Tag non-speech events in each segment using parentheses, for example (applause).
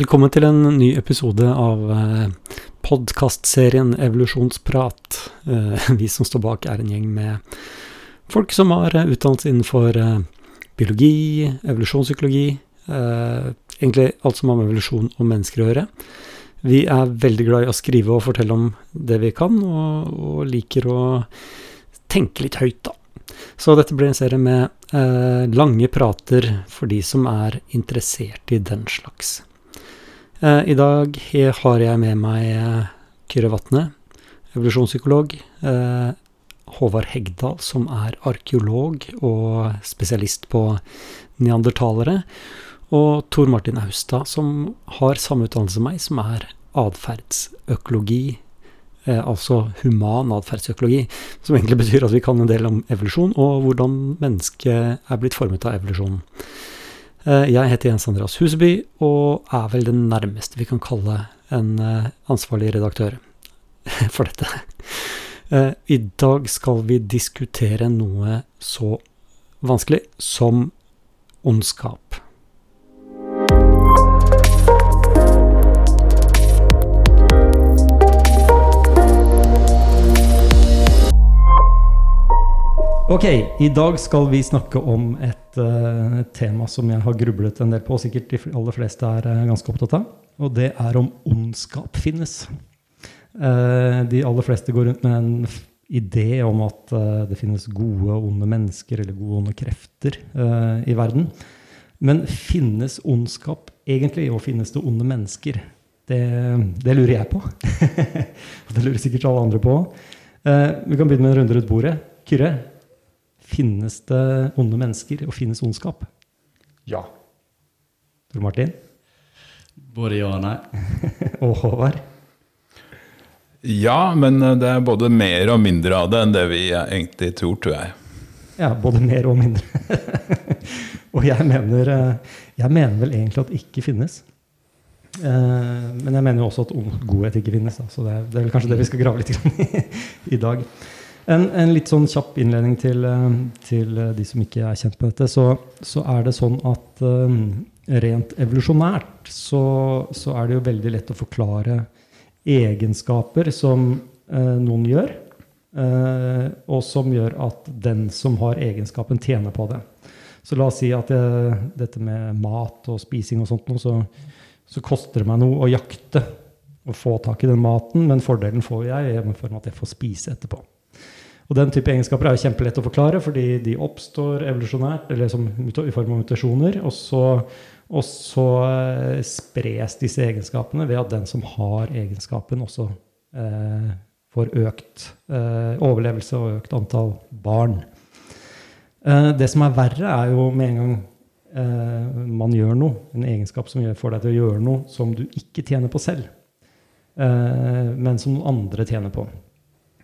Velkommen til en ny episode av eh, podkastserien Evolusjonsprat. Eh, (laughs) vi som står bak, er en gjeng med folk som har eh, utdannelse innenfor biologi, evolusjonspsykologi, egentlig alt som har med evolusjon og mennesker å gjøre. Vi er veldig glad i å skrive og fortelle om det vi kan, og, og liker å tenke litt høyt, da. Så dette blir en serie med eh, lange prater for de som er interessert i den slags. Eh, I dag har jeg med meg eh, Kyrre Vatne, evolusjonspsykolog. Eh, Håvard Hegdal, som er arkeolog og spesialist på neandertalere. Og Tor Martin Austad, som har samme utdannelse som meg, som er atferdsøkologi. Altså human atferdsøkologi, som egentlig betyr at vi kan en del om evolusjon, og hvordan mennesket er blitt formet av evolusjonen. Eh, jeg heter Jens Andreas Huseby, og er vel det nærmeste vi kan kalle en eh, ansvarlig redaktør (laughs) for dette. Eh, I dag skal vi diskutere noe så vanskelig som ondskap. Ok, i dag skal vi snakke om et uh, tema som jeg har grublet en del på, og sikkert de aller fleste er uh, ganske opptatt av. Og det er om ondskap finnes. Uh, de aller fleste går rundt med en idé om at det finnes gode og onde mennesker, eller gode og onde krefter i verden. Men finnes ondskap egentlig, og finnes det onde mennesker? Det, det lurer jeg på. og (laughs) det lurer sikkert alle andre på. Eh, vi kan begynne med en runde rundt bordet. Kyrre, finnes det onde mennesker, og finnes ondskap? Ja. Tor Martin? Både ja og nei. (laughs) Og Håvard? ja, men eh, det er både mer og mindre av det enn det vi eh, egentlig tror, tror jeg. Ja, både mer og mindre. (laughs) og jeg mener, eh, jeg mener vel egentlig at det ikke finnes. Eh, Men jeg mener jo også at godhet ikke finnes. Da. Så det er, det er vel kanskje det vi skal grave litt i (laughs) i dag. En, en litt sånn kjapp innledning til, eh, til eh, de som ikke er kjent med dette. Så, så er det sånn at eh, rent evolusjonært så, så er det jo veldig lett å forklare egenskaper som eh, noen gjør. Eh, og som gjør at den som har egenskapen, tjener på det. Så la oss si at jeg, dette med mat og spising og sånt, noe, så, så koster det meg noe å jakte og få tak i den maten, men fordelen får jeg i form av at jeg får spise etterpå. Og Den type egenskaper er jo kjempelett å forklare, fordi de oppstår evolusjonært, eller som, i form av mutasjoner. Og så, og så eh, spres disse egenskapene ved at den som har egenskapen, også eh, får økt eh, overlevelse og økt antall barn. Eh, det som er verre, er jo med en gang eh, man gjør noe, en egenskap som får deg til å gjøre noe som du ikke tjener på selv, eh, men som andre tjener på.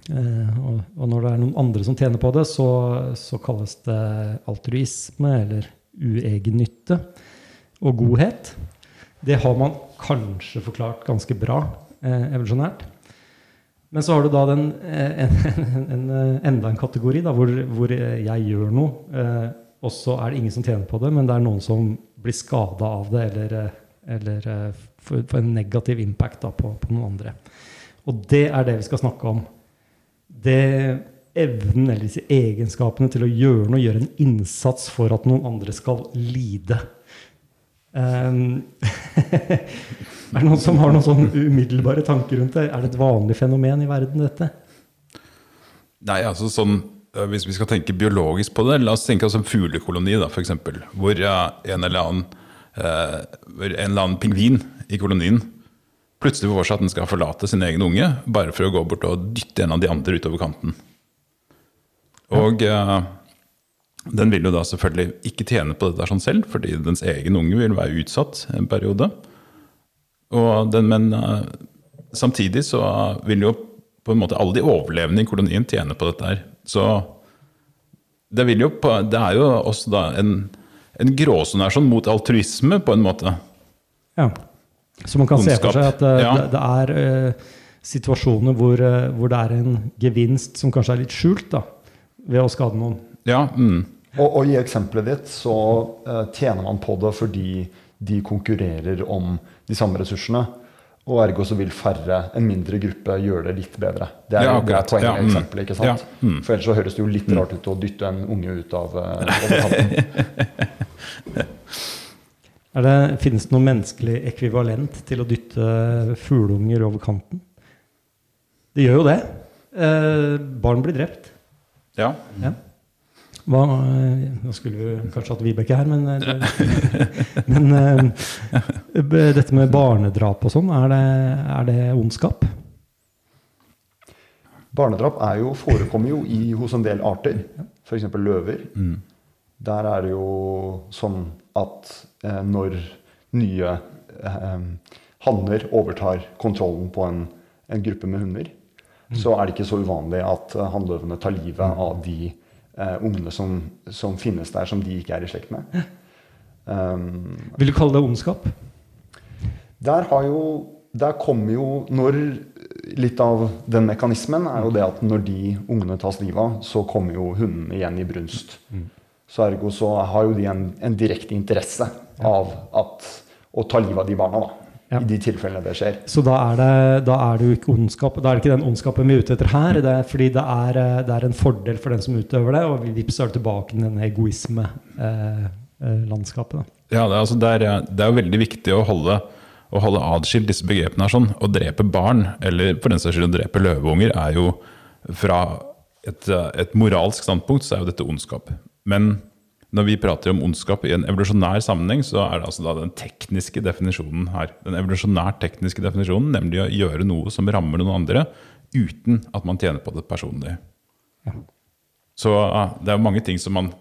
Eh, og, når det er noen andre som tjener på det, så, så kalles det altruisme eller uegennytte og godhet. Det har man kanskje forklart ganske bra eh, evolusjonært. Men så har du da den, eh, en, en, en, eh, enda en kategori da, hvor, hvor jeg gjør noe, eh, og så er det ingen som tjener på det, men det er noen som blir skada av det, eller, eller får en negativ impact da, på, på noen andre. Og det er det vi skal snakke om. Det evnen eller disse egenskapene til å gjøre noe, gjøre en innsats for at noen andre skal lide. Um, (laughs) er det noen som har noen sånn umiddelbare tanker rundt det? Er det et vanlig fenomen i verden, dette? Nei, altså sånn, Hvis vi skal tenke biologisk på det, la oss tenke oss en fuglekoloni, da, f.eks. Hvor eh, en eller annen uh, hvor en eller annen pingvin i kolonien plutselig får seg at den skal forlate sin egen unge, bare for å gå bort og dytte en av de andre utover kanten. Og eh, den vil jo da selvfølgelig ikke tjene på dette sånn selv, fordi dens egen unge vil være utsatt en periode. Og den, men eh, samtidig så vil jo på en måte alle de overlevende i kolonien tjene på dette her. Så det, vil jo på, det er jo også da en, en gråsone her sånn mot altruisme, på en måte. Ja. Så man kan se for seg at uh, Ja. det, det er uh, situasjoner hvor, uh, hvor det er en gevinst som kanskje er litt skjult da, ved å skade noen. Ja, mm. Og, og i eksempelet ditt så tjener man på det fordi de konkurrerer om de samme ressursene. Og ergo så vil færre, en mindre gruppe, gjøre det litt bedre. Det er, Ja, det er poenget Ja, mm. eksempelet. ikke sant? Ja, mm. For ellers så høres det jo litt rart ut å dytte en unge ut av. Er (laughs) det, finnes det noe menneskelig ekvivalent til å dytte fugleunger over kanten? Det gjør jo det. Eh, barn blir drept. Ja. Ja. Hva, eh, nå skulle vi kanskje hatt Vibeke her, men, eh, det, (laughs) men eh, dette med barnedrap og sånn, er det, er det ondskap? Barnedrap er jo, forekommer jo i, hos en del arter, f.eks. løver. Mm. Der er det jo sånn at eh, når nye eh, hanner overtar kontrollen på en, en gruppe med hunder, så er det ikke så uvanlig at eh, hannløvene tar livet av de eh, ungene som, som finnes der, som de ikke er i slekt med. Um, Vil du kalle det ondskap? der har jo Der kommer jo når Litt av den mekanismen er jo det at når de ungene tas livet av, så kommer jo hundene igjen i brunst. Så ergo så har jo de en, en direkte interesse av at, å ta livet av de barna, da. Ja. I de tilfellene det skjer. Så da er, det, da er det jo ikke ondskap. Da er det ikke den ondskapen vi er ute etter her. Det er fordi det er, eh, det er en fordel for den som utøver det, og vips er det tilbake til den egoisme-landskapet. Ja, det, er altså, det, er, det er veldig viktig å holde, å holde adskilt disse begrepene. her sånn. Å drepe barn, eller for den saks skyld å drepe løveunger, er jo fra et, et moralsk standpunkt så er jo dette ondskap. Men når vi prater om ondskap i en evolusjonær sammenheng, så er det altså da den tekniske definisjonen her. Den evolusjonært tekniske definisjonen, nemlig å gjøre noe som rammer noen andre, uten at man tjener på det personlig. Så det er mange ting som man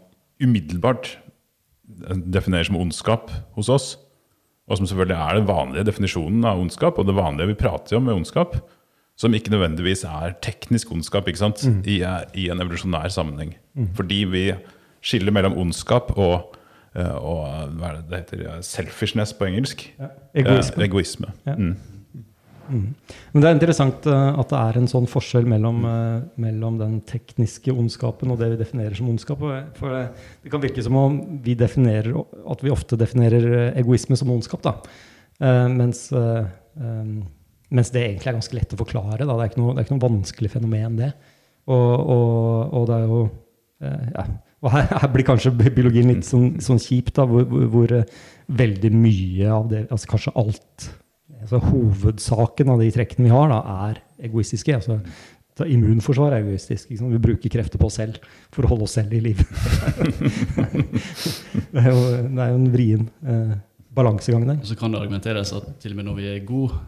umiddelbart definerer som ondskap hos oss. Og som selvfølgelig er den vanlige definisjonen av ondskap, og det vanlige vi prater om med ondskap, som ikke nødvendigvis er teknisk ondskap ikke sant? I, eh, I en evolusjonær sammenheng. Fordi vi skiller mellom ondskap og, eh, og hva er det det heter? eh, Selfishness på engelsk. Egoisme. Eh, egoisme. Ja. Mm. Men det er interessant eh, at det er en sånn forskjell mellom, eh, mellom den tekniske ondskapen og det vi definerer som ondskap. For det, kan virke som om vi definerer, at vi ofte definerer eh, egoisme som ondskap. Da. Uh, mens, uh, um, mens det egentlig er ganske lett å forklare. Da. Det, er noe, det er ikke noe vanskelig fenomen, det. Og, og, og det er jo uh, ja. Og her, her blir kanskje biologien litt sånn, sånn kjip, da, hvor, hvor, hvor eh, veldig mye av det, altså kanskje alt altså Hovedsaken av de trekkene vi har, da, er egoistiske. altså så Immunforsvar er egoistisk. Liksom. Vi bruker krefter på oss selv for å holde oss selv i live. (laughs) det, er jo, det er jo en vrien eh, balansegang der. Og så kan det argumenteres at til og med når vi er gode,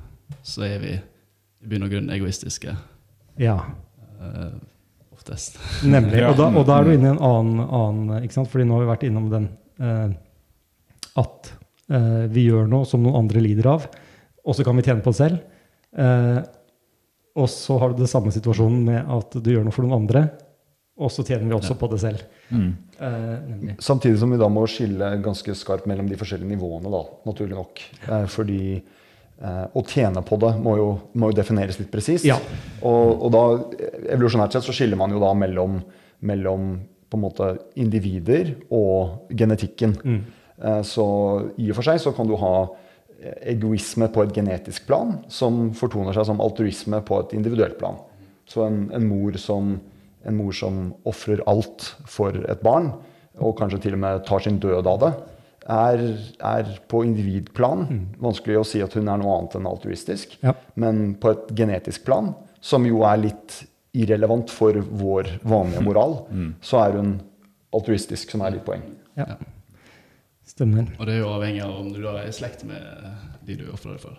så er vi i bunn og grunn egoistiske. Ja, eh, oftest. (laughs) nemlig. Og da, og da er du inne i en annen, annen ikke sant? Fordi nå har vi vært innom den eh, at eh, vi gjør noe som noen andre lider av, og så kan vi tjene på det selv. Eh, og så har du det samme situasjonen med at du gjør noe for noen andre, og så tjener vi også Ja. på det selv. Mm. Eh. Samtidig som vi da må skille ganske skarpt mellom de forskjellige nivåene, da, naturlig nok. Eh, fordi eh, å tjene på det må jo, må jo defineres litt presist. Ja. Og, og da, evolusjonært sett så skiller man jo da mellom, mellom på en måte individer og genetikken. Mm. Eh, så i og for seg så kan du ha egoisme på et genetisk plan som fortoner seg som altruisme på et individuelt plan. Så en, en mor som, en mor som ofrer alt for et barn, og kanskje til og med tar sin død av det, er, er på individplan vanskelig å si at hun er noe annet enn altruistisk. Ja. Men på et genetisk plan, som jo er litt irrelevant for vår vanlige moral, (laughs) så er hun altruistisk, som er litt poeng. Ja. Ja. Stemmer. Og det er jo avhengig av om du da er i slekt med de du ofrer deg for.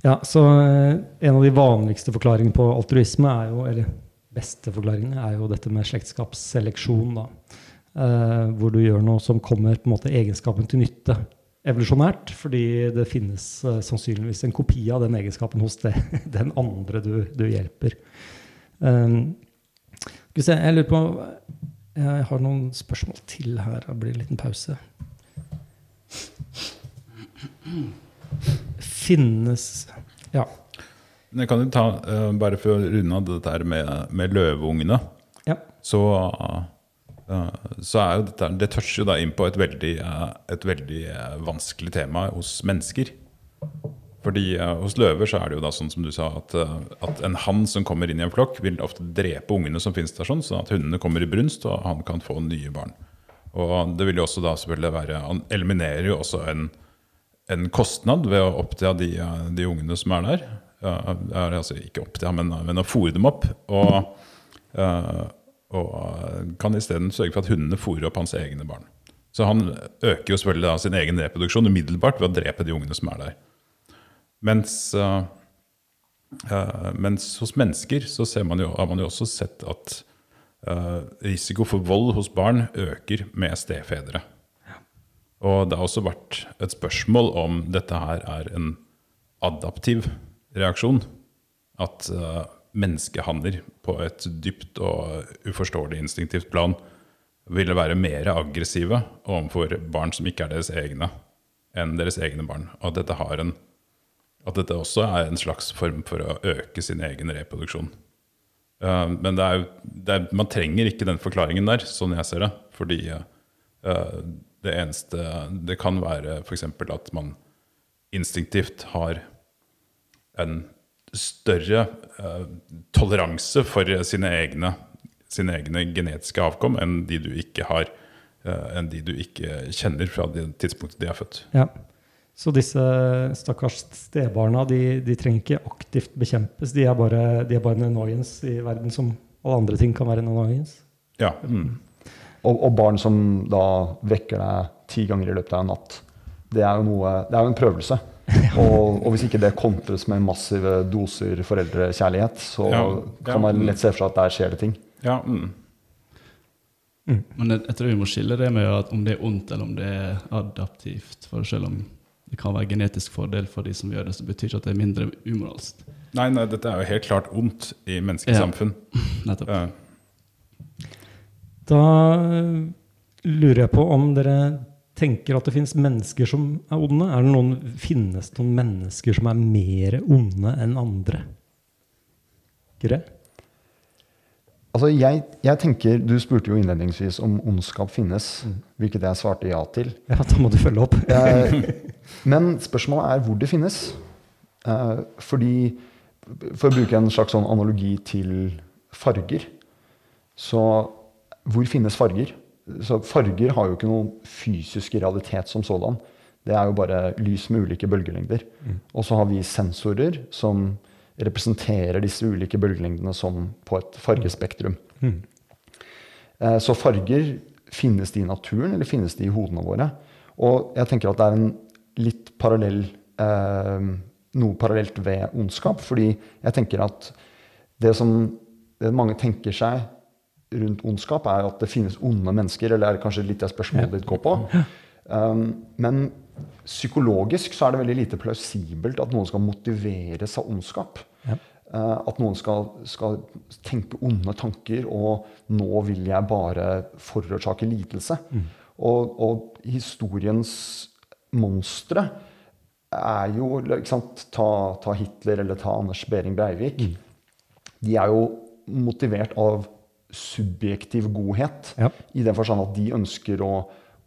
Ja, så eh, En av de vanligste forklaringene på altruisme, er jo, eller beste forklaringene, er jo dette med slektskapsseleksjon. Da. Eh, hvor du gjør noe som kommer på en måte egenskapen til nytte evolusjonært, fordi det finnes eh, sannsynligvis en kopi av den egenskapen hos det, (laughs) den andre du, du hjelper. Um, se, jeg lurer på Jeg har noen spørsmål til her. Det blir en liten pause. Finnes Ja. Men jeg kan jo ta, uh, bare for å runde av dette med, med løveungene, ja. så så er jo dette, det toucher jo da inn på et veldig, eh, et veldig eh, vanskelig tema hos mennesker. Fordi eh, Hos løver så er det jo da sånn som du sa, at, eh, at en hann som kommer inn i en flokk, vil ofte drepe ungene som finnes der, sånn, sånn at hundene kommer i brunst, og han kan få nye barn. Og det vil jo også da selvfølgelig være Han eliminerer jo også en, en kostnad ved å oppdra de, eh, de ungene som er der. Ja, altså ikke oppdra, men, men å fòre dem opp. Og, eh, og kan isteden sørge for at hundene fôrer opp hans egne barn. Så han øker jo selvfølgelig da sin egen reproduksjon umiddelbart ved å drepe de ungene som er der. Mens, uh, uh, mens hos mennesker så ser man jo, har man jo også sett at uh, risiko for vold hos barn øker med stefedre. Og det har også vært et spørsmål om dette her er en adaptiv reaksjon. At menneskehanner på et dypt og uforståelig instinktivt plan ville være mer aggressive overfor barn som ikke er deres egne, enn deres egne barn. Og at dette, en, at dette også er en slags form for å øke sin egen reproduksjon. Uh, men det er det er, man trenger ikke den forklaringen der, sånn jeg ser det. Fordi uh, det eneste Det kan være f.eks. at man instinktivt har en større uh, toleranse for sine egne, sine egne genetiske avkom enn de du ikke har, uh, enn de du ikke kjenner fra det tidspunktet de er født. Ja. Så disse stakkars stebarna de, de trenger ikke aktivt bekjempes. De er, bare, de er bare en annoyance i verden som alle andre ting kan være en annoyance. Ja. Mm. Og, og, barn som da vekker deg ti ganger i løpet av en natt. Det er jo, noe, det er jo en prøvelse. Og, og, hvis ikke det kontres med massive doser foreldrekjærlighet, så ja, ja, kan man lett se for seg at der skjer det ting. Ja, mm. Mm. Men jeg, jeg, tror vi må skille det med at om det er ondt eller om det er adaptivt. For selv om det kan være genetisk fordel for de som gjør det, så betyr ikke at det er mindre umoralsk. Nei, nei, dette er jo helt klart ondt i menneskesamfunn. Ja, (laughs) nettopp. Ja. Da lurer jeg på om dere tenker at det finnes mennesker som er onde. Er det noen, finnes det noen mennesker som er mer onde enn andre? Ikke det? Altså, jeg, jeg, tenker, Du spurte jo innledningsvis om ondskap finnes, mm. hvilket jeg svarte ja til. Ja, Da må du følge opp. (laughs) men spørsmålet er hvor det finnes. Eh, fordi, For å bruke en slags sånn analogi til farger Så hvor finnes farger? Så farger har jo ikke noen fysisk realitet som sådan. Det er jo bare lys med ulike bølgelengder. Mm. Og så har vi sensorer som representerer disse ulike bølgelengdene som på et fargespektrum. Mm. Eh, så farger finnes de i naturen, eller finnes de i hodene våre? Og jeg tenker at det er en litt parallell eh, noe parallelt ved ondskap. Fordi jeg tenker at det som det mange tenker seg rundt ondskap, er at det finnes onde mennesker. Eller er kanskje litt det spørsmålet ditt går på. Um, men psykologisk så er det veldig lite plausibelt at noen skal motiveres av ondskap. Ja. Uh, at noen skal, skal, tenke onde tanker, og 'nå vil jeg bare forårsake lidelse'. Mm. Og, og, historiens monstre er jo ta, ta, Hitler eller ta Anders Behring Breivik. Mm. De er jo motivert av subjektiv godhet. Ja. I den forstand at de ønsker å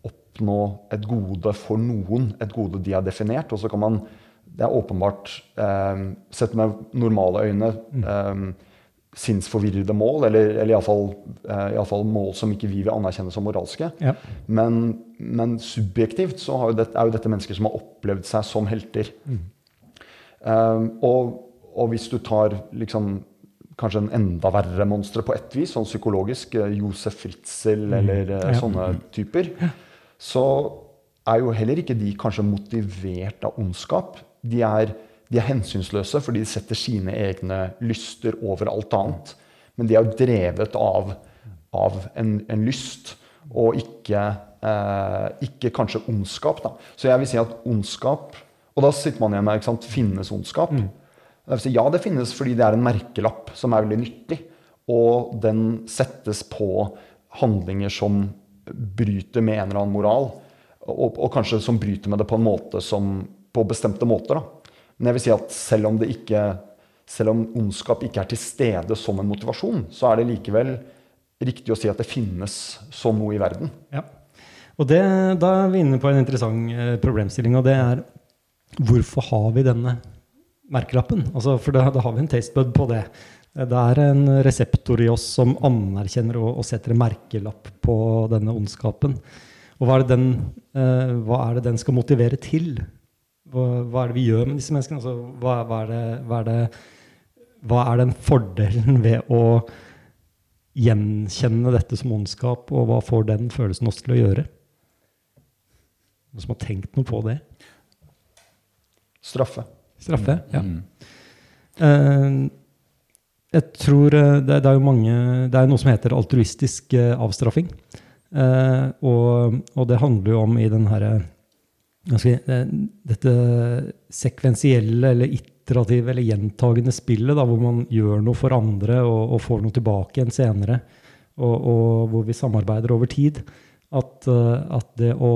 oppnå et gode for noen, et gode de har definert. Og så kan man Det er åpenbart, eh, sett med normale øyne, mm. eh, sinnsforvirrede mål, eller, eller iallfall eh, mål som ikke vi vil anerkjenne som moralske. Ja. Men, men, subjektivt så jo det, er jo dette mennesker som har opplevd seg som helter. Mm. Eh, og, og, hvis du tar liksom kanskje en enda verre monstre på ett vis, sånn psykologisk. Eh, Josef Fritzel mm. eller mm. ja. sånne typer. Så er jo heller ikke de kanskje motivert av ondskap. De er, de er hensynsløse fordi de setter sine egne lyster over alt annet. Men de er jo drevet av, av en, en, lyst, og ikke, eh, ikke kanskje ondskap. Da. Så jeg vil si at ondskap Og da sitter man igjen med ikke sant, finnes ondskap. Mm. Ja, det finnes fordi det er en merkelapp som er veldig nyttig. Og den settes på handlinger som bryter med en eller annen moral. Og, og kanskje som bryter med det på en måte som, på bestemte måter. Da. Men jeg vil si at selv om, ikke, selv om ondskap ikke er til stede som en motivasjon, så er det likevel riktig å si at det finnes som noe i verden. Ja. Og det, da er vi inne på en interessant eh, problemstilling, og det er hvorfor har vi denne merkelappen? Altså, for da, da har vi en tastebud på det. Det er en reseptor i oss som anerkjenner og, og setter en merkelapp på denne ondskapen. Og hva er, den, eh, hva er det den skal motivere til? Hva, hva, er det vi gjør med disse menneskene? Altså, hva, hva, er det, hva, er det, hva er den fordelen ved å gjenkjenne dette som ondskap, og hva får den følelsen oss til å gjøre? Noen som har tenkt noe på det? Straffe. Straffe, ja. Mm. Eh, jeg tror eh, det, det er jo mange Det er noe som heter altruistisk uh, avstraffing. Uh, og, og det handler jo om i den herre Dette sekvensielle eller iterative eller gjentagende spillet, da, hvor man gjør noe for andre og, og får noe tilbake igjen senere, og, og hvor vi samarbeider over tid. At, at det å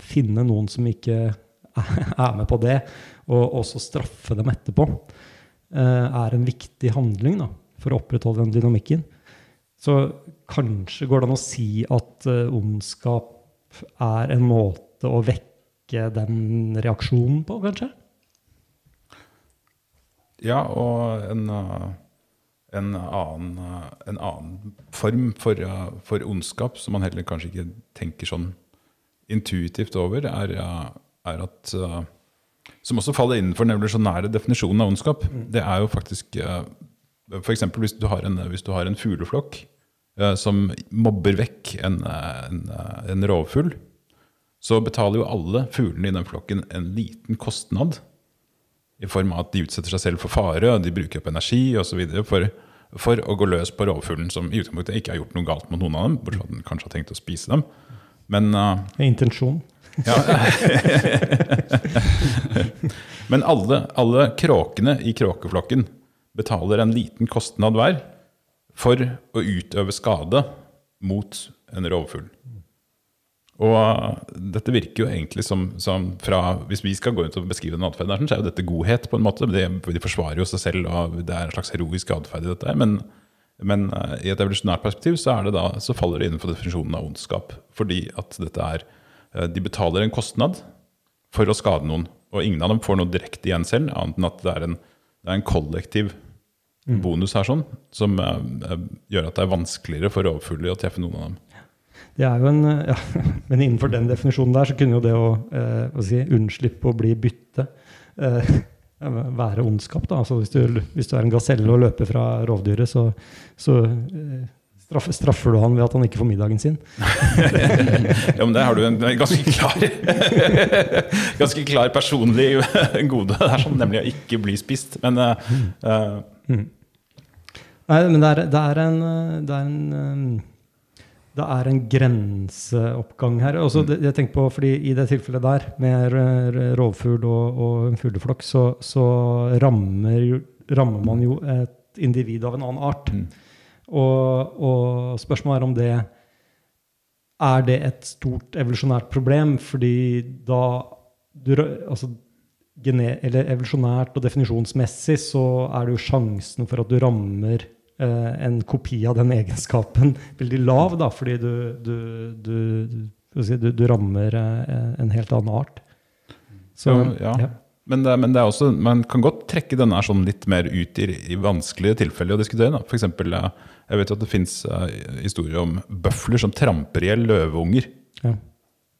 finne noen som ikke (laughs) er med på det, og også straffe dem etterpå, eh, er en viktig handling da, for å opprettholde den dynamikken. Så kanskje går det an å si at uh, ondskap er en måte å vekke den reaksjonen på, kanskje? Ja, og en, en, annen, en annen form for, for, ondskap som man heller kanskje ikke tenker sånn intuitivt over, er, er at Som også faller innenfor den evolusjonære definisjonen av ondskap. Mm. Det er jo faktisk F.eks. Hvis, du har en, hvis du har en fugleflokk som mobber vekk en, en, en rovfugl, så betaler jo alle fuglene i den flokken en liten kostnad i form av at de utsetter seg selv for fare, og de bruker opp energi osv. For, for å gå løs på rovfuglen, som i utgangspunktet ikke har gjort noe galt mot noen av dem. Bortsett at den kanskje har tenkt å spise dem. Men uh, Intensjon. Ja. (laughs) Men alle, alle kråkene i kråkeflokken betaler en liten kostnad hver for å utøve skade mot en rovfugl. Og dette virker jo egentlig som, som, fra Hvis vi skal gå ut og beskrive den atferden, så er jo dette godhet, på en måte. De, de forsvarer jo seg selv, og det er en slags heroisk atferd i dette. Men, men uh, i et evolusjonært perspektiv så, da, så, faller det innenfor definisjonen av ondskap. Fordi at dette er De betaler en kostnad for å skade noen. Og ingen av dem får noe direkte igjen selv, annet enn at det er en, det er en kollektiv mm. bonus her sånn, som uh, gjør at det er vanskeligere for rovfugler å treffe noen av dem. Det er jo en, ja, (laughs) Men innenfor den definisjonen der så kunne jo det å eh, si, unnslippe å bli bytte eh, (laughs) være ondskap. da, altså hvis du, hvis du, er en gaselle og løper fra rovdyret, så, så eh, straffer, straffer, du han ved at han ikke får middagen sin. (laughs) ja, men Der har du en, ganske klar (laughs) ganske klar personlig (laughs) gode. Det er sånn nemlig å ikke bli spist. Men uh, mm. Nei, men det er, det er en, det er en det er en grenseoppgang her. Også, mm. jeg tenker på, fordi I det tilfellet der, med rovfugl og, og en fugleflokk, så, så rammer, rammer, man jo et individ av en annen art. Mm. Og, og, spørsmålet er om det Er det et stort evolusjonært problem? Fordi da du, altså, eller evolusjonært og definisjonsmessig så er det jo sjansen for at du rammer Eh, en kopi av den egenskapen veldig lav, da, fordi du, du, du, du rammer eh, en helt annen art. Så, ja, ja. Men, det, men det også, man kan godt trekke denne sånn litt mer ut i, i vanskelige tilfeller å diskutere. Da. For eksempel, jeg vet jo at det fins uh, historier om bøfler som tramper i hjel løveunger. Ja.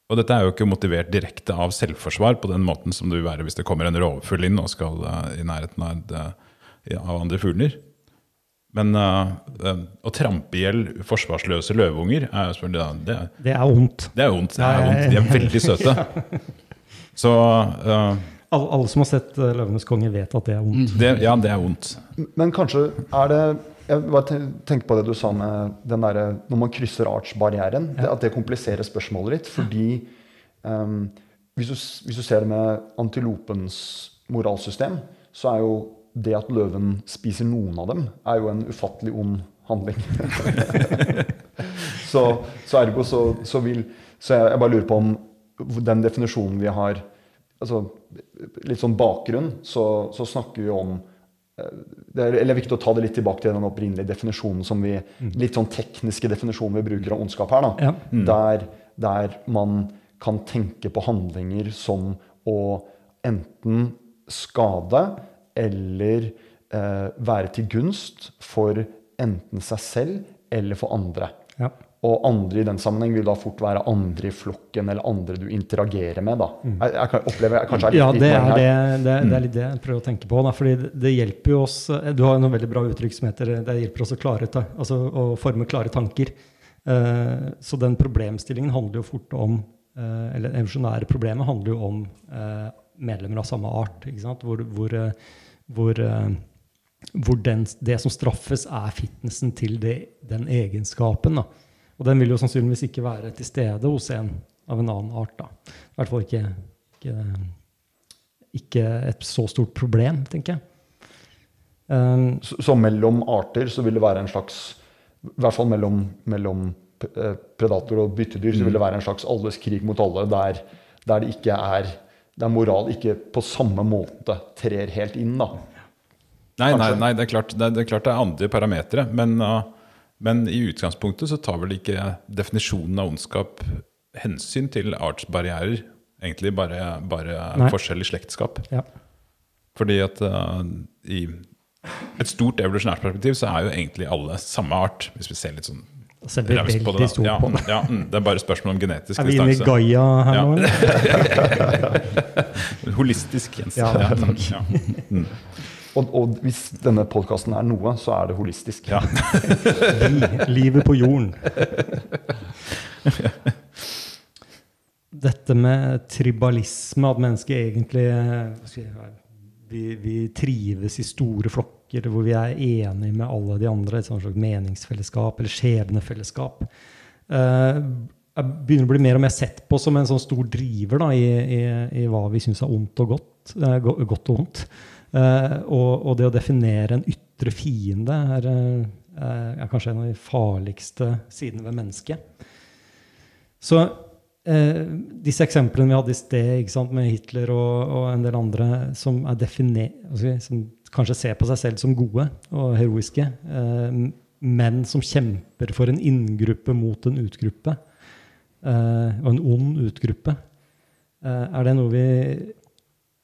Og dette er jo ikke motivert direkte av selvforsvar på den måten som det vil være hvis det kommer en rovfugl inn og skal uh, i nærheten av, av andre fugler. Men uh, å trampe i hjel forsvarsløse løveunger er selvfølgelig det, det. Det er vondt. Det er vondt. De er veldig søte. (laughs) Så uh, alle, alle, som har sett 'Løvenes konge', vet at det er vondt. Det, ja, det er vondt. Men kanskje er det Jeg bare tenker på det du sa med den der, når man krysser artsbarrieren. Ja. At det kompliserer spørsmålet litt. Fordi um, hvis, du, hvis, du, ser det med antilopens moralsystem, så er jo det at løven spiser noen av dem, er jo en ufattelig ond handling. (laughs) så, så, ergo så, så vil Så jeg, jeg, bare lurer på om den definisjonen vi har altså Litt sånn bakgrunn, så, så snakker vi om det er, eller viktig å ta det litt tilbake til den opprinnelige definisjonen som vi, litt sånn tekniske definisjonen vi bruker av ondskap her. da, Ja. der, der man kan tenke på handlinger som å enten skade eller eh, være til gunst for enten seg selv eller for andre. Ja. Og andre i den sammenheng vil da fort være andre i flokken eller andre du interagerer med. da. Jeg, jeg kan oppleve jeg kanskje er litt, Ja, det er, det, det, det er litt det jeg prøver å tenke på. Da, fordi det, hjelper jo oss Du har jo noe veldig bra uttrykk som heter det hjelper oss å, klare, altså, å forme klare tanker. Eh, så den problemstillingen handler jo fort om eh, Eller det evolusjonære problemet handler jo om eh, medlemmer av samme art. Ikke sant? Hvor, hvor, eh, hvor, eh, hvor den, det som straffes, er fitnessen til det, den egenskapen. Da. Og den vil jo sannsynligvis ikke være til stede hos en av en annen art. Da. I hvert fall ikke, ikke, ikke et så stort problem, tenker jeg. Um, Så, så mellom arter så vil det være en slags I hvert fall mellom, mellom eh, predator og byttedyr så vil det være en slags alles krig mot alle, der, der det ikke er der moral ikke på samme måte trer helt inn. da. Nei, nei, nei det, er klart, det, er, det er klart det er andre parametere. Men, uh, men i utgangspunktet så tar vel ikke definisjonen av ondskap hensyn til artsbarrierer. Egentlig bare, bare Nei. forskjell i slektskap. ja. Fordi at uh, i et stort evolusjonært perspektiv så er jo egentlig alle samme art, hvis vi ser litt sånn på det. stort Ja, det. ja, mm, det er bare spørsmål om genetisk Er vi inne i. Gaia her Ja. nå? eller? (laughs) Holistisk, Jens. Ja, mm, takk. Og, og hvis denne podkasten er noe, så er det holistisk. Ja. (laughs) Livet på jorden. Dette med tribalisme, at mennesket egentlig hva skal jeg, vi, vi trives i store flokker hvor vi er enige med alle de andre, et slags meningsfellesskap eller skjebnefellesskap. Uh, jeg begynner å bli mer og mer sett på som en sånn stor driver da, i, i, i hva vi syns er ondt og godt. eh, godt og vondt. Eh, og, og det å definere en ytre fiende er, eh, er kanskje en av de farligste sidene ved mennesket. Så eh, disse eksemplene vi hadde i sted, sant, med Hitler og, og en del andre som, som kanskje ser på seg selv som gode og heroiske, eh, men som kjemper for en inngruppe mot en utgruppe, eh, og en ond utgruppe. Eh, er det noe vi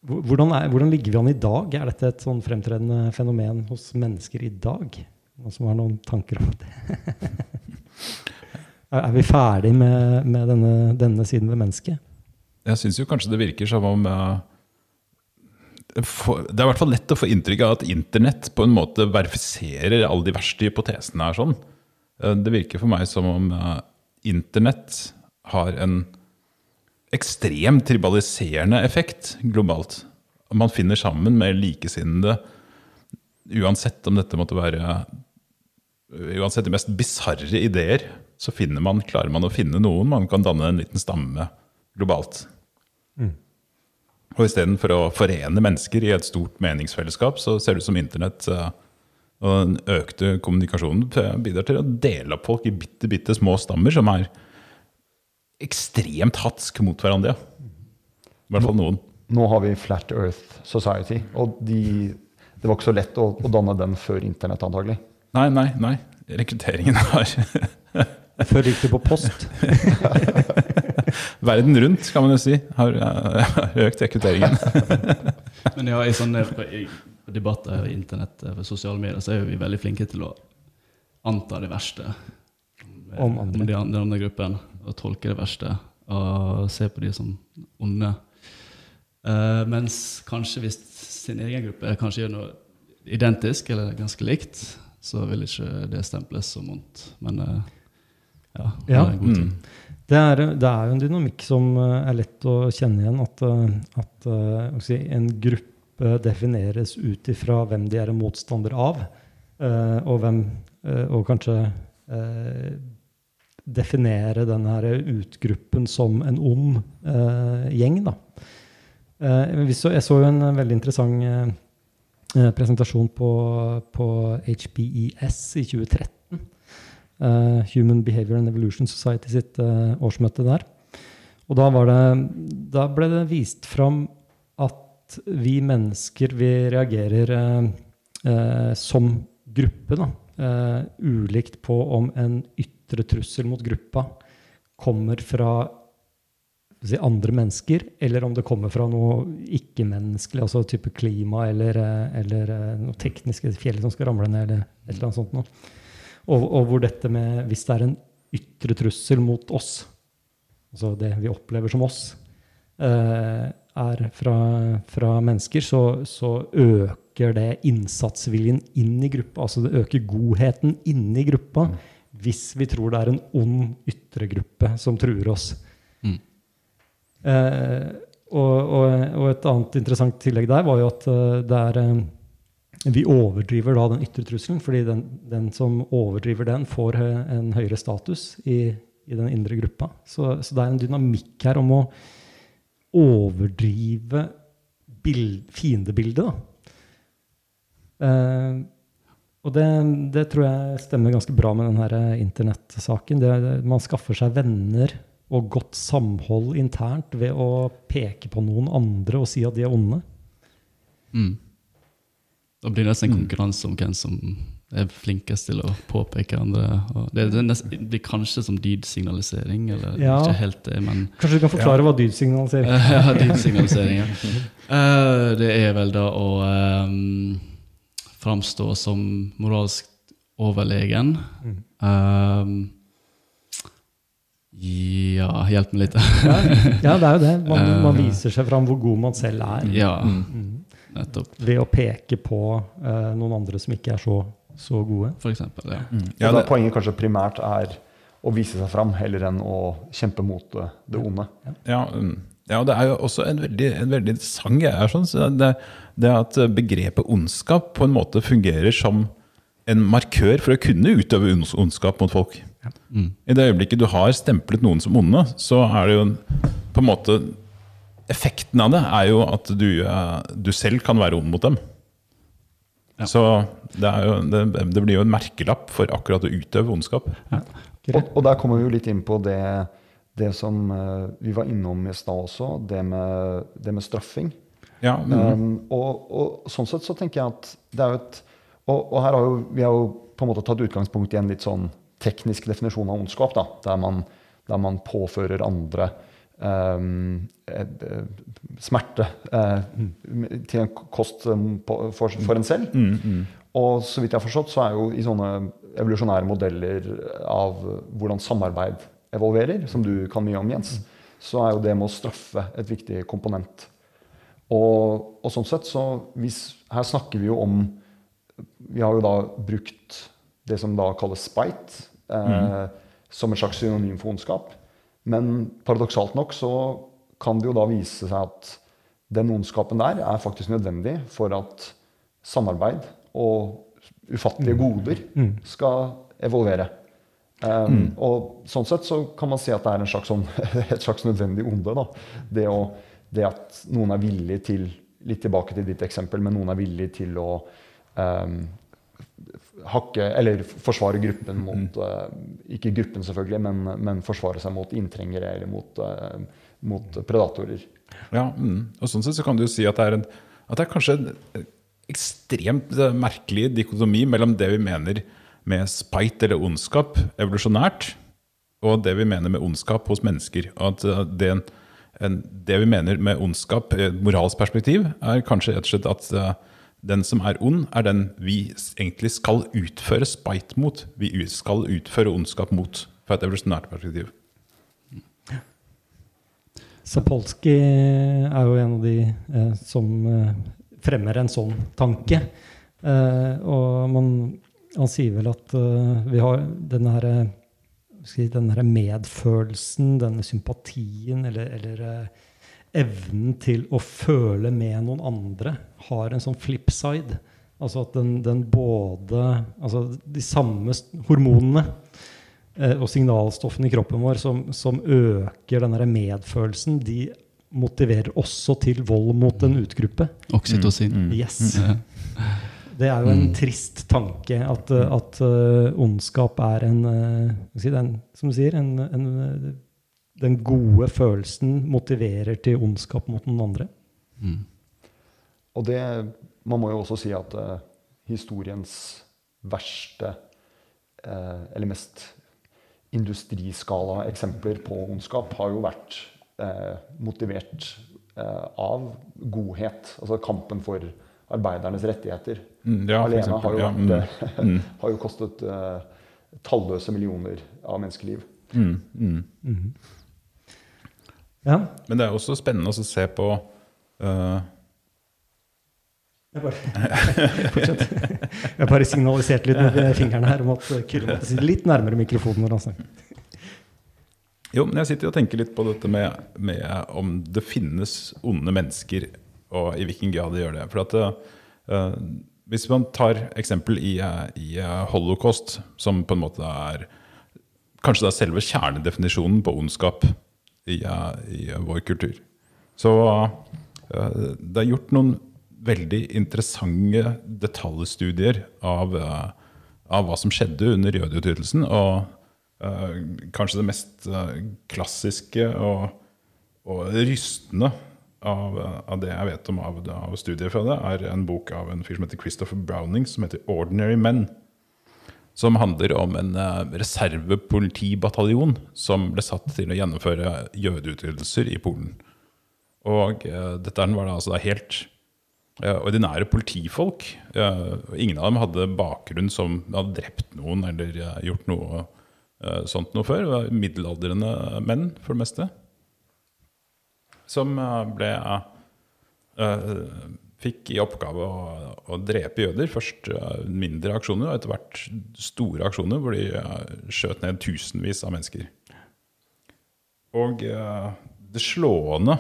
hvordan, er, hvordan ligger vi an i dag? Er dette et sånn fremtredende fenomen hos mennesker i dag? Noen som har noen tanker om det? (laughs) er, vi ferdig med, med denne, denne siden ved mennesket? Jeg syns jo kanskje det virker som om eh, for, Det er i hvert fall lett å få inntrykk av at internett på en måte verifiserer alle de verste hypotesene her. sånn. Eh, Det virker for meg som om uh, internett har en ekstremt tribaliserende effekt globalt. Man finner sammen med likesinnede, uansett om dette måtte være Uansett de mest bisarre ideer, så finner man, klarer man å finne noen man kan danne en liten stamme globalt. Og istedenfor å forene mennesker i et stort meningsfellesskap, så ser det ut som internett eh, og den økte kommunikasjonen bidrar til å dele opp folk i bitte, bitte små stammer som er ekstremt hatsk mot hverandre. I hvert fall noen. Nå har vi Flat Earth Society, og de, det var ikke så lett å, å danne den før internett, antagelig. Nei, nei, nei. Rekrutteringen har (laughs) Før gikk det på post. (laughs) Verden rundt, kan man jo si, har eh, økt rekrutteringen. (laughs) Men ja, i sånne debatter i internett og sosiale medier, så er vi veldig flinke til å anta det verste Om om de andre, den andre gruppen, og tolke det verste, og se på de som onde. Uh, mens kanskje hvis sin egen gruppe kanskje gjør noe identisk eller ganske likt, så vil ikke det stemples som vondt. Men uh, ja, det Ja. er en god ting. Mm. Det er, det er jo en dynamikk som eh, er lett å kjenne igjen. At, at si, en gruppe defineres ut ifra hvem de er en motstander av. eh, Og, hvem, og kanskje eh, definere den her utgruppen som en ond eh, gjeng. Da. Eh, så, jeg så jo en veldig interessant eh, eh, presentasjon på, på HBES i 2013. eh, Human Behavior and Evolution Society sitt eh, årsmøte der. Og da, det, da ble det vist fram at vi mennesker vi reagerer som gruppe, da, ulikt på om en ytre trussel mot gruppa kommer fra si, andre mennesker, eller om det kommer fra noe ikke-menneskelig, altså type klima eller, eh, eller eh, noe teknisk, fjell som skal ramle ned, eller et eller annet sånt noe. Og, og hvor dette med Hvis det er en ytre trussel mot oss, altså det vi opplever som oss, eh, er fra, fra mennesker, så, så øker det innsatsviljen inn i gruppa. Altså det øker godheten inni gruppa hvis vi tror det er en ond ytre gruppe som truer oss. Mm. Eh, og, og, og et annet interessant tillegg der var jo at eh, det er eh, Vi overdriver da den ytre trusselen, fordi den, den som overdriver den, får en høyere status i, i den indre gruppa. Så, så det er en dynamikk her om å overdrive bild, fiendebildet, da. Eh, og det, det tror jeg stemmer ganske bra med denne internettsaken. Det, det, man skaffer seg venner og godt samhold internt ved å peke på noen andre og si at de er onde. Mm. Da blir det nesten en konkurranse om hvem som er flinkest til å påpeke andre. Det, det, nest, det blir kanskje som dydsignalisering, eller Ja. ikke helt det, men Kanskje du kan forklare hva dydsignaliserer? (laughs) ja, dydsignalisering. Ja. (laughs) Eh, det er vel da å um, framstå som moralsk overlegen. Mm. Um, ja, hjelp meg litt. Ja, ja, det er jo det. Man, (laughs) Eh. man viser seg fram hvor god man selv er. ja, Mm. nettopp. Ved å peke på uh, noen andre som ikke er så, så gode. For eksempel. Ja. Ja, da det, poenget kanskje primært er å vise seg fram heller enn å kjempe mot det, det onde. ja, mm. Ja, og det er jo også en veldig, en veldig interessant greie. Sånn, så det, det at begrepet ondskap på en måte fungerer som en markør for å kunne utøve ondskap mot folk. Mm. I det øyeblikket du har stemplet noen som onde, så er det jo på en måte Effekten av det er jo at du, eh, du selv kan være ond mot dem. Ja. Så det, er jo, det, det blir jo en merkelapp for akkurat å utøve ondskap. Og, og der kommer vi jo litt inn på det, det som eh, vi var innom i stad også, det med, det med straffing. Ja, mm. Um, og, og sånn sett så tenker jeg at det er jo et Og, og her har jo vi har jo på en måte tatt utgangspunkt i en litt sånn teknisk definisjon av ondskap, da, der man, der man påfører andre um, et, eh, smerte eh, til en kost på, for, for en selv. Mm, mm. Og så vidt jeg har forstått, så er jo i sånne evolusjonære modeller av hvordan samarbeid evolverer, som du kan mye om, Jens, så er jo det med å straffe et viktig komponent. Og, og sånn sett så hvis, Her snakker vi jo om Vi har jo da brukt det som da kalles spite, eh, som et slags synonym for ondskap. Men paradoksalt nok så kan det jo da vise seg at den ondskapen der er faktisk nødvendig for at samarbeid og ufattelige goder skal evolvere. Um, Og sånn sett så kan man si at det er en slags sånn, (laughs) et slags nødvendig onde. Da. Det, å, det at noen er villig til Litt tilbake til ditt eksempel, men noen er villig til å um, hakke Eller forsvare gruppen mot eh, Ikke gruppen, selvfølgelig, men, men forsvare seg mot inntrengere eller mot, uh, mot predatorer. Ja, mm. og sånn sett så kan du si at det er, en, at det er kanskje en ekstremt eh, merkelig dikotomi mellom det vi mener med spite eller ondskap evolusjonært, og det vi mener med ondskap hos mennesker. Og at eh, det, det vi mener med ondskap i et moralsk perspektiv, er kanskje rett og slett at eh, den som er ond, er den vi egentlig skal utføre spite mot. Vi skal utføre ondskap mot, fra et evolusjonært perspektiv. Sapolsky er jo en av de eh, som eh, fremmer en sånn tanke. Eh, og man, han sier vel at uh, vi har denne her, eh, skal si, denne her medfølelsen, denne sympatien, eller, eller uh, evnen til å føle med noen andre, har en sånn flip side. Altså at den, den både Altså de samme hormonene uh, og signalstoffene i kroppen vår som, som øker denne medfølelsen, de motiverer også til vold mot en utgruppe. Oksytocin. Mm. Yes. Ja. (laughs) (laughs) (laughs) Det er jo en Mm. trist tanke at, eh, at uh, ondskap er en, si, den, Som du sier, en, en, den gode følelsen motiverer til ondskap mot noen andre. Mm. Og det Man må jo også si at uh, historiens verste eh, eller mest industriskala eksempler på ondskap har jo vært eh, motivert av godhet. Altså kampen for arbeidernes rettigheter. Mm, ja, Alene eksempel, har jo, ja, vært, mm, eh, (laughs) har jo kostet uh, talløse millioner av menneskeliv. Mm, mm. Ja. Men det er også spennende å se på uh... Jeg bare, (laughs) fortsett. Jeg bare signaliserte litt med fingrene her om at Kyrre måtte sitte litt nærmere mikrofonen når han snakker. Jo, men jeg sitter og tenker litt på dette med, med om det finnes onde mennesker, og i hvilken grad de gjør det. For at uh, Hvis man tar eksempel i, eh, i holocaust, som på en måte er kanskje det er selve kjernedefinisjonen på ondskap i, i vår kultur, så det er gjort noen veldig interessante detaljstudier av, av hva som skjedde under jødeutryddelsen. og uh, kanskje det mest klassiske og, og rystende av, av, det jeg vet om av, av, studiet fra det, er en bok av en fyr som heter Christopher Browning, som heter 'Ordinary Men'. Som handler om en uh, reservepolitibataljon som ble satt til å gjennomføre jødeutryddelser i Polen. Og uh, dette var da altså da helt uh, ordinære politifolk. ingen av dem hadde bakgrunn som hadde drept noen eller gjort noe Eh, sånt noe før. Middelaldrende menn, for det meste. Som eh, ble uh, Fikk i oppgave å, å, drepe jøder. Først uh, mindre aksjoner, og etter hvert store aksjoner hvor de uh, skjøt ned tusenvis av mennesker. Og det slående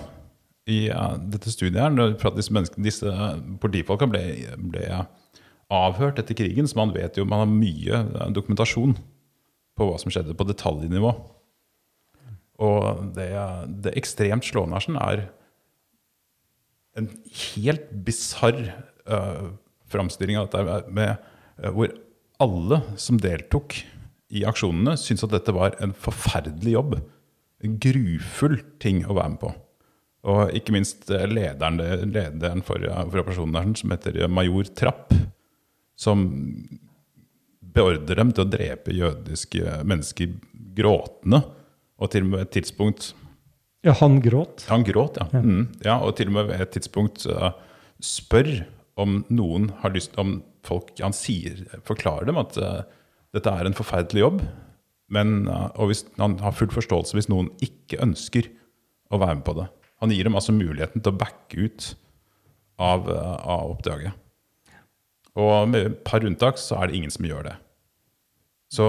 i dette studiet her, når disse politifolka ble, ble avhørt etter krigen, så man vet jo man har mye dokumentasjon på hva som skjedde på detaljnivå. Og det, det ekstremt slående her sånn, er en helt bisarr uh, framstilling av dette med, uh, hvor alle som deltok i aksjonene, syntes at dette var en forferdelig jobb. En grufull ting å være med på. Og ikke minst lederen, lederen for, for operasjonen der, som heter major Trapp, som beordrer dem til å drepe jødiske mennesker gråtende. Og til og med et tidspunkt Ja, han gråt? Han gråt, ja. ja. Mm, ja og til og med ved et tidspunkt uh, spør om noen har lyst om folk, Han sier, forklarer dem at uh, dette er en forferdelig jobb. Men, uh, og hvis, han har full forståelse hvis noen ikke ønsker å være med på det. Han gir dem altså muligheten til å backe ut av, av oppdraget. Og med et par unntak så er det ingen som gjør det. Så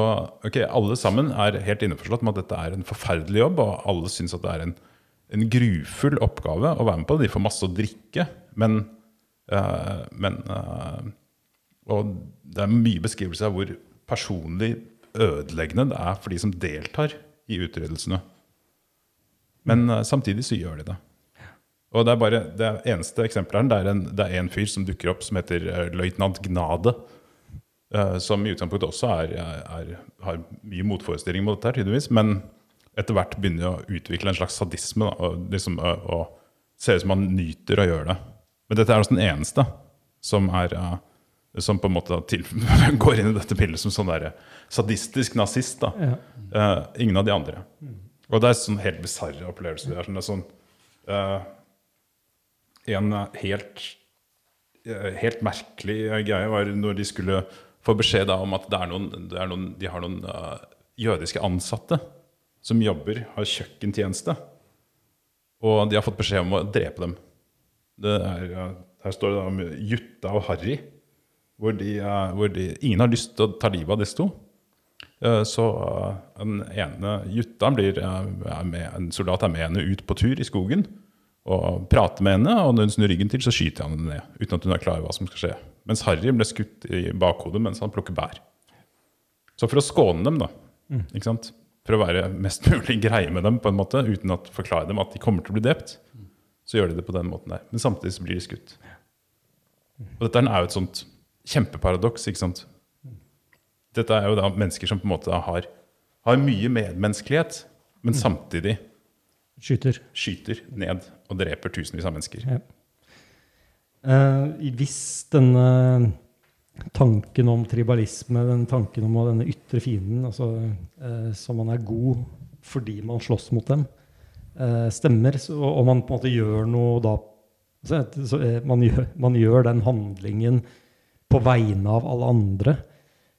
ok, alle sammen er helt innforstått med at dette er en forferdelig jobb, og alle syns at det er en, en, grufull oppgave å være med på. De får masse å drikke, men, uh, men uh, Og det er mye beskrivelse av hvor personlig ødeleggende det er for de som deltar i utryddelsene. Men uh, samtidig så gjør de det. Og det er bare det eneste eksempelet det er, en, det er en fyr som dukker opp som heter uh, løytnant Gnade. Uh, som i utgangspunktet også er, er, har mye motforestillinger mot dette, tydeligvis. Men etter hvert begynner å utvikle en slags sadisme. Da, og, liksom, og, og ser ut som han nyter å gjøre det. Men dette er også den eneste som er som på en måte til, (laughs) går inn i dette bildet som sånn der sadistisk nazist. Ja. ingen av de andre. Og det er sånn helt bisarre opplevelser. Det er sånn, det er sånn en helt, uh, helt merkelig greie var når de skulle få beskjed om at noen, noen, de har noen uh, jødiske ansatte som jobber, har kjøkkentjeneste. Og de har fått beskjed om å drepe dem. Er, uh, her står det da om Jutta og Harry, hvor, de, uh, hvor de, ingen har lyst til å ta livet av disse to. Så den ene Jutta blir med, en soldat er med henne ut på tur i skogen og prater med henne, og når hun snur ryggen til, så skyter han henne ned. uten at hun er klar over hva som skal skje. Mens Harry ble skutt i bakhodet mens han plukker bær. Så for å skåne dem, da, mm. ikke sant? for å være mest (laughs) mulig greie med dem, på en måte, uten å forklare dem at de kommer til å bli drept, så gjør de det på den måten der. Men samtidig så blir de skutt. Og dette er jo et sånt kjempeparadoks. ikke sant? Dette er jo da mennesker som på en måte har, har mye medmenneskelighet, men samtidig Skyter. Skyter ned og dreper tusenvis av mennesker. Ja. Uh, hvis denne tanken om tribalisme, den tanken om denne ytre fienden, altså, eh, som man er god fordi man slåss mot dem, eh, stemmer. Og man på en måte gjør noe da så, eh, man, gjør, man gjør den handlingen på vegne av alle andre.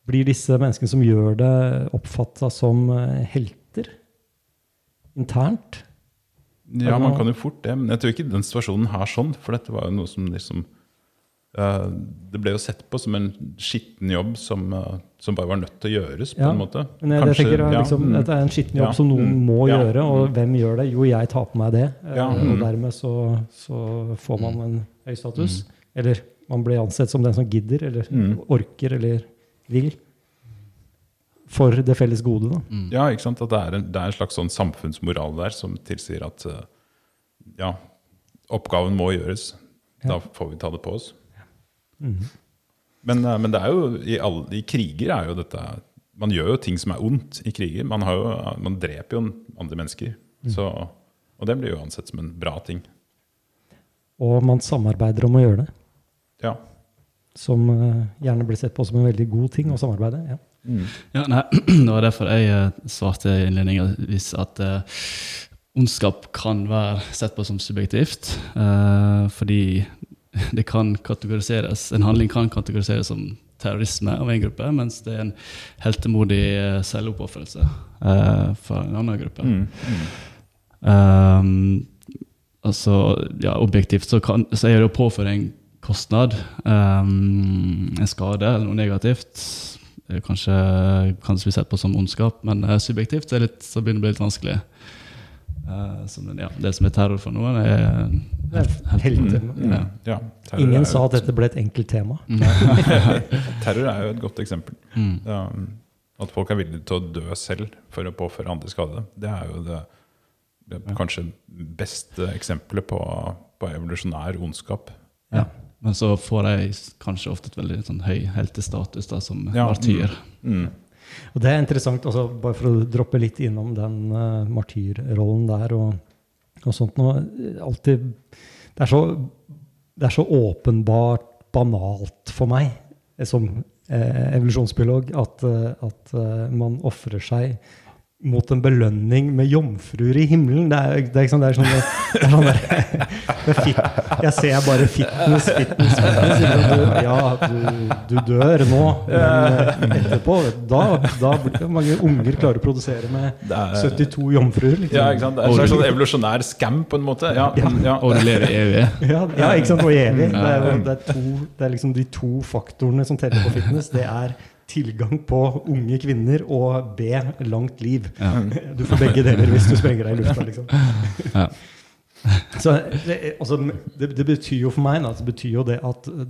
Blir disse menneskene som gjør det, oppfatta som eh, helter internt? Ja, man kan jo fort det, men jeg tror ikke den situasjonen her sånn. For dette var jo noe som liksom uh, Det ble jo sett på som en skitten jobb som, uh, som bare var nødt til å gjøres, på Ja, en måte. Men jeg, jeg tenker ja, liksom, mm. Dette er en skitten jobb Ja, som noen mm, må ja, gjøre. Og hvem gjør det? Jo, jeg tar på meg det. eh, Ja, Og mm. dermed så, så får man en høy status. Eller man blir ansett som den som gidder, eller orker, eller vil. For det felles gode, da. Mm. Ja, ikke sant? At det er en, det er en slags sånn samfunnsmoral der som tilsier at eh, ja, oppgaven må gjøres. Da får vi ta det på oss. Mm. Men, eh, men det er jo i, alle, i kriger er jo dette Man gjør jo ting som er ondt i kriger. Man, har jo, man dreper jo andre mennesker. Så, og det blir jo ansett som en bra ting. Og man samarbeider om å gjøre det. Ja. Som eh, gjerne blir sett på som en veldig god ting å samarbeide. Ja. Ja, nei, (clears throat) Det var derfor jeg eh, svarte innledningsvis at eh, ondskap kan være sett på som subjektivt. eh, fordi (laughs) det kan kategoriseres, en handling kan kategoriseres som terrorisme av en gruppe, mens det er en heltemodig eh, selvoppofrelse uh, for en annen gruppe. Mm. Mm. Um, altså, ja, objektivt så, kan, så er det å påføre en kostnad, um, en skade eller noe negativt. Det er kanskje kan bli sett på som ondskap, men uh, subjektivt så, er litt, så begynner det å bli litt vanskelig. Uh, som, ja, det som er terror for noen, er helt, helter. Mm. Ja. Ja, Ingen sa at dette ble et enkelt tema. (laughs) Terror er jo et godt eksempel. Mm. Ja, at folk er villige til å dø selv for å påføre andre skade. Det er jo det, det er kanskje beste eksempelet på, på evolusjonær ondskap. Ja. Men så får de kanskje ofte et veldig sånn, høy heltestatus da, som Ja, martyr. Mm. Og det er interessant, altså, bare for å droppe litt innom den uh, martyrrollen der og, og sånt noe. Alltid det er, så, det er så åpenbart banalt for meg eh, som eh, evolusjonsbiolog at, eh, at man ofrer seg mot en belønning med jomfruer i himmelen. Det er, det er, ikke sånn, det er sånn, det er sånn der, (laughs) det er fit, Jeg ser bare fitness, fitness, fitness. Du, ja, du, du dør nå, men eh, etterpå da, da blir det mange unger klarer å produsere med er- 72 jomfruer. Liksom. Ja, ikke sant? Det er en sånn evolusjonær scam, på en måte. Ja, ja. Og leve evig. Ja, ja, ikke sant? Og evig. Det er, det, er to, det er liksom de to faktorene som teller på fitness. Det er tilgang på unge kvinner og B, langt liv. Ja. Du får begge deler hvis du sprenger deg i lufta. liksom. Ja. Så det, altså, det, det betyr jo for meg da, det betyr jo det at eh,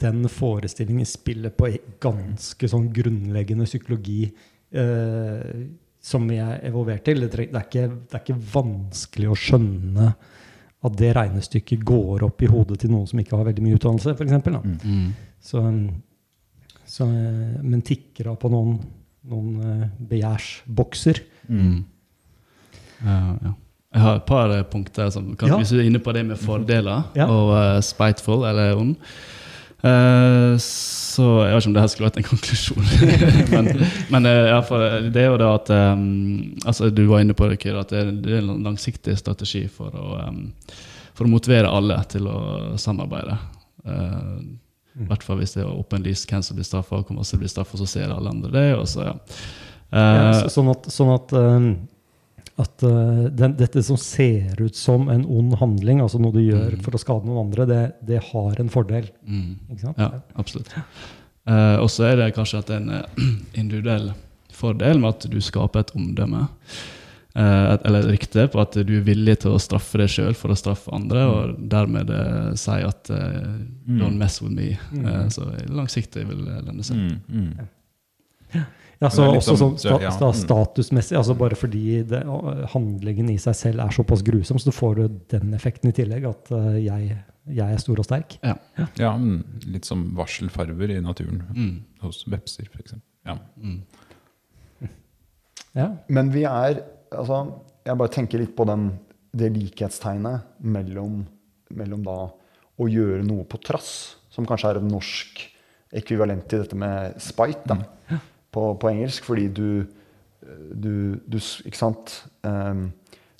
den forestillingen spiller på ganske sånn grunnleggende psykologi eh, som vi er evolvert til. Det, det, er ikke, det er ikke vanskelig å skjønne at det regnestykket går opp i hodet til noen som ikke har veldig mye utdannelse, f.eks. Mm. Så, så, eh, men tikker av på noen, noen eh, begjærsbokser. Mm. Ja, ja. Jeg har et par punkter. Som, kan, Ja. Hvis du er inne på det med fordeler Ja. og uh, spiteful eller ond Uh, Så Jeg vet ikke om det her skulle vært en konklusjon. (laughs) men men fall, det er jo det at um, altså Du var inne på det, Kyr, at det, er en langsiktig strategi for å, um, for å motivere alle til å samarbeide. Eh, I hvert fall hvis det er åpenlyst hvem som blir straffa, hvor masse blir straffa, så ser alle andre det. og så ja. Ja, Eh, så- sånn at, sånn at, uh, at uh, den, dette som ser ut som en ond handling, altså noe du gjør Mm. for å skade noen andre, det, det har en fordel. mm. Ikke sant? Ja, absolutt. Eh, og så er det kanskje at det er en eh, (clears throat) individuell fordel med at du skaper et omdømme. Eh, et, eller et rykte på at du er villig til å straffe deg sjøl for å straffe andre, og dermed uh, si at eh, Don't mess with me. Mm. Eh, så langsiktig vil det lønne seg. Mm, mm. Ja, så også liksom- sånn sta, sta, mm. statusmessig, altså bare fordi det, uh, handlingen i seg selv er såpass grusom, så får du den effekten i tillegg, at uh, jeg, jeg er stor og sterk. Ja. Ja, mm, litt som varselfarver i naturen Mm. hos vepser, f.eks. Ja. Mm. Ja. Men vi er altså, Jeg bare tenker litt på den, det likhetstegnet mellom, mellom da å gjøre noe på trass, som kanskje er et norsk ekvivalent til dette med spite da, på, på engelsk. Fordi du, du, du Ikke sant? Um,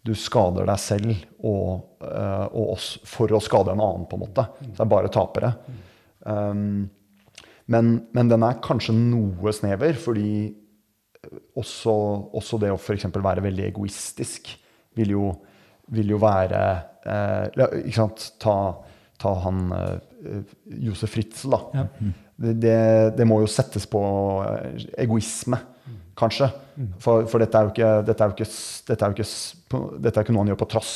du skader deg selv og, uh, og oss for å skade en annen, på en måte. Så det er bare tapere. Um, men, men, den er kanskje noe snever, fordi også, også det å f.eks. være veldig egoistisk vil jo, vil jo være eh, Ikke sant? Ta, ta han eh, Josef Fritzel, da. Ja. Det, det, det, må jo settes på egoisme kanskje. For, for dette, er jo ikke, dette, er jo ikke, dette, er ikke, dette, er ikke, noe han gjør på trass.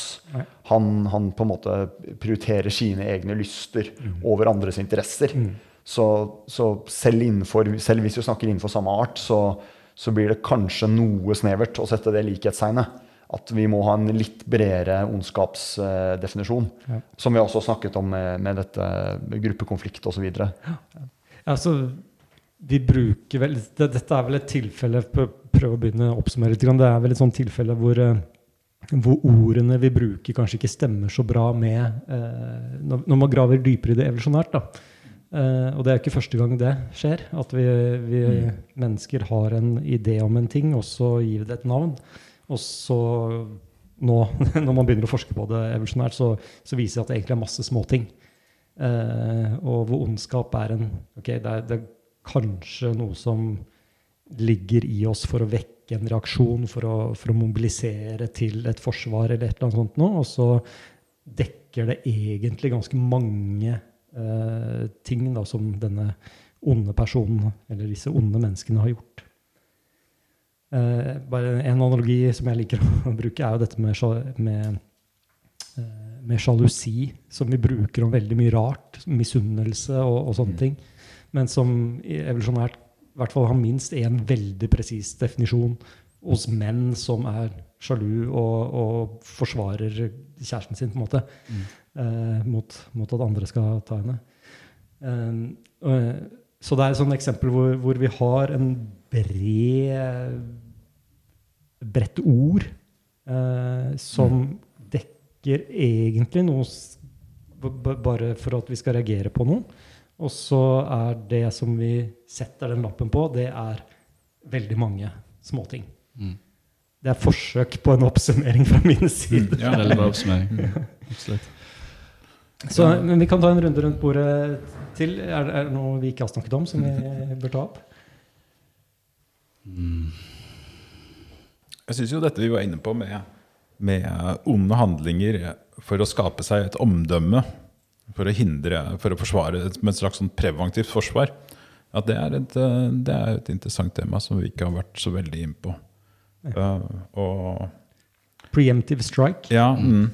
Han, han, på en måte prioriterer sine egne lyster mm. over andres interesser. Mm. Så, så selv, innenfor, selv, hvis vi snakker innenfor samme art, så, så, blir det kanskje noe snevert å sette det likhetstegnet. At vi må ha en litt bredere ondskapsdefinisjon. Ja. Som vi også snakket om med, med dette gruppekonflikt osv. Ja. Altså, vi bruker vel Dette er vel et tilfelle Prøv å begynne å oppsummere litt. Det er vel et sånt tilfelle hvor, eh, hvor ordene vi bruker, kanskje ikke stemmer så bra med eh, når, man graver dypere i det evolusjonært. da. Uh, og det er ikke første gang det skjer. At vi, vi mm. mennesker har en idé om en ting, og så gir vi det et navn. Og så nå, (laughs) når man begynner å forske på det evolusjonært, så, så viser det at det egentlig er masse småting. Uh, og hvor ondskap er en ok, det er, det er kanskje noe som ligger i oss for å vekke en reaksjon, for å, for å mobilisere til et forsvar eller et eller annet sånt noe. Og så dekker det egentlig ganske mange eh, ting da, som denne onde personen, eller disse onde menneskene, har gjort. Eh, bare En analogi som jeg liker å (laughs) bruke, er jo dette med, med, eh, med sjalusi, som vi bruker om veldig mye rart. Misunnelse og, og sånne mm. ting men som evolusjonært i hvert fall har minst én veldig presis definisjon hos menn som er sjalu og, og forsvarer kjæresten sin, på en måte, mm. eh, mot, mot, at andre skal ta henne. Eh, så det er et sånt eksempel hvor, hvor vi har en bred bredt ord eh, som mm. dekker egentlig noe bare for at vi skal reagere på noe. Og så er det som vi setter den lappen på, det er veldig mange småting. Mm. Det er forsøk på en oppsummering fra min side. Mm. Ja, veldig bra oppsummering. (laughs) Absolutt. Så, men vi kan ta en runde rundt bordet til. Er, er det noe vi ikke har snakket om, som vi bør ta opp? Mm. Jeg syns jo dette vi var inne på med, med onde handlinger for å skape seg et omdømme for å hindre, for å forsvare med et slags sånn preventivt forsvar. At det er, et, eh, det er, et, interessant tema som vi ikke har vært så veldig inn på. Ja. Uh, Preemptive strike. Ja, mm.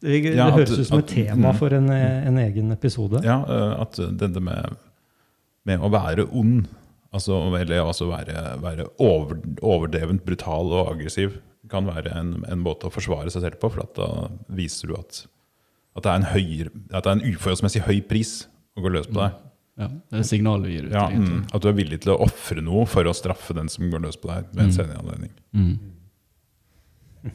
Det, det ja, høres ut som et tema mm. for en, en, egen episode. Ja, uh, at dette med, med, å være ond, altså, eller altså være, være over, overdrevent brutal og aggressiv, kan være en, en, måte å forsvare seg selv på. For da viser du at at det er en, høyere, at det er en uforholdsmessig høy pris å gå løs på deg. Ja, Det er signalet du gir ut. Ja, mm, at du er villig til å ofre noe for å straffe den som går løs på deg. ved en mm. senere anledning. Mm. (laughs)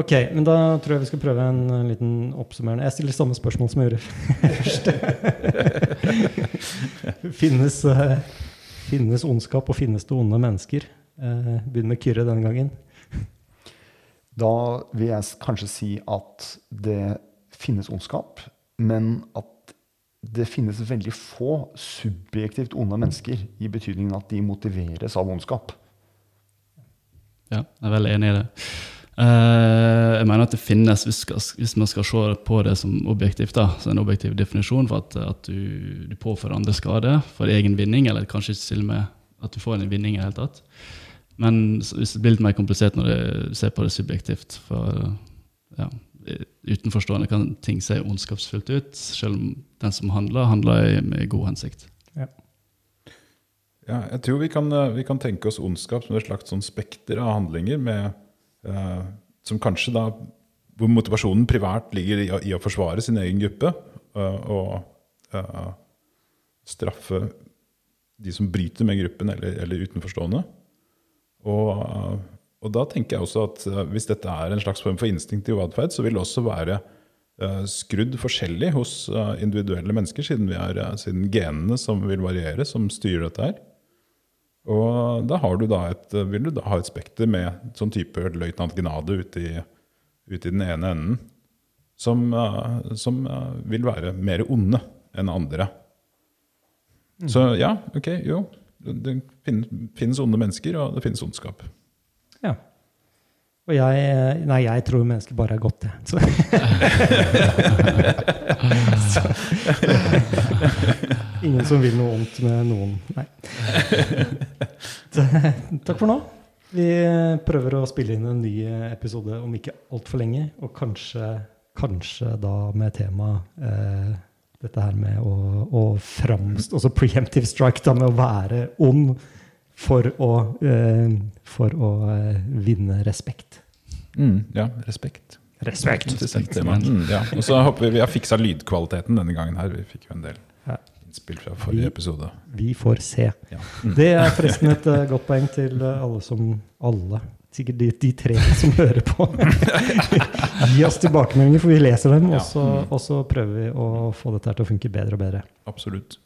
Ok, men da tror jeg vi skal prøve en, en liten oppsummerende. Jeg stiller samme spørsmål som jeg gjorde (laughs) først. (laughs) finnes, uh, finnes ondskap og finnes det onde mennesker? Uh, Begynn med Kyrre denne gangen. Da vil jeg kanskje si at det finnes ondskap, men at det finnes veldig få subjektivt onde mennesker, i betydningen at de motiveres av ondskap. Ja, jeg er veldig enig i det. Uh, jeg mener at det finnes, hvis, hvis, man skal se på det som objektivt, da, så en objektiv definisjon for at, at du, du, påfører andre skade for egen vinning, eller kanskje til og med at du får en vinning i det hele tatt. Men hvis det blir litt mer komplisert når du ser på det subjektivt. For ja, utenforstående kan ting se ondskapsfullt ut, selv om den som handler, handler med god hensikt. Ja. Ja jeg tror vi kan, eh, vi kan, tenke oss ondskap som et slags sånn spekter av handlinger med, eh, som kanskje da hvor motivasjonen privært ligger i, i å forsvare sin egen gruppe uh, og uh, straffe de som bryter med gruppen eller, eller utenforstående. Og, og, da tenker jeg også at hvis dette er en slags form for instinktiv atferd, så vil det også være skrudd forskjellig hos individuelle mennesker, siden, vi er, siden genene som vil variere, som styrer dette her. Og da har du da et, eh, vil du da ha et spekter med sånn type løytnant Gnade ute i, ute i den ene enden, som, eh, som eh, vil være mer onde enn andre. Så ja, ok, jo. Det finnes, finnes onde mennesker, og det finnes ondskap. Ja. Og jeg Nei, jeg tror mennesker bare er godt, jeg. (laughs) (laughs) (laughs) Så. Så. Ingen som vil noe ondt med noen. Nei. (laughs) Takk for nå. Vi prøver å spille inn en ny episode om ikke altfor lenge, og kanskje, kanskje da med tema eh, dette her med å, å framstå Altså preemptive strike, da med å være ond for å, eh, for å eh, vinne respekt. Mm, ja, respekt. Respekt. respekt. respekt. Mm, ja. Og så håper vi vi har fiksa lydkvaliteten denne gangen her. Vi fikk jo en del Ja. Innspill fra forrige episode. Vi får se. Ja. (laughs) Det er forresten et uh, godt poeng til eh, alle som Alle. Sikkert de, de tre (laughs) som hører på. (laughs) Gi oss tilbakemeldinger, for vi leser dem. Og så, og så prøver vi å få dette her til å funke bedre og bedre. Absolutt.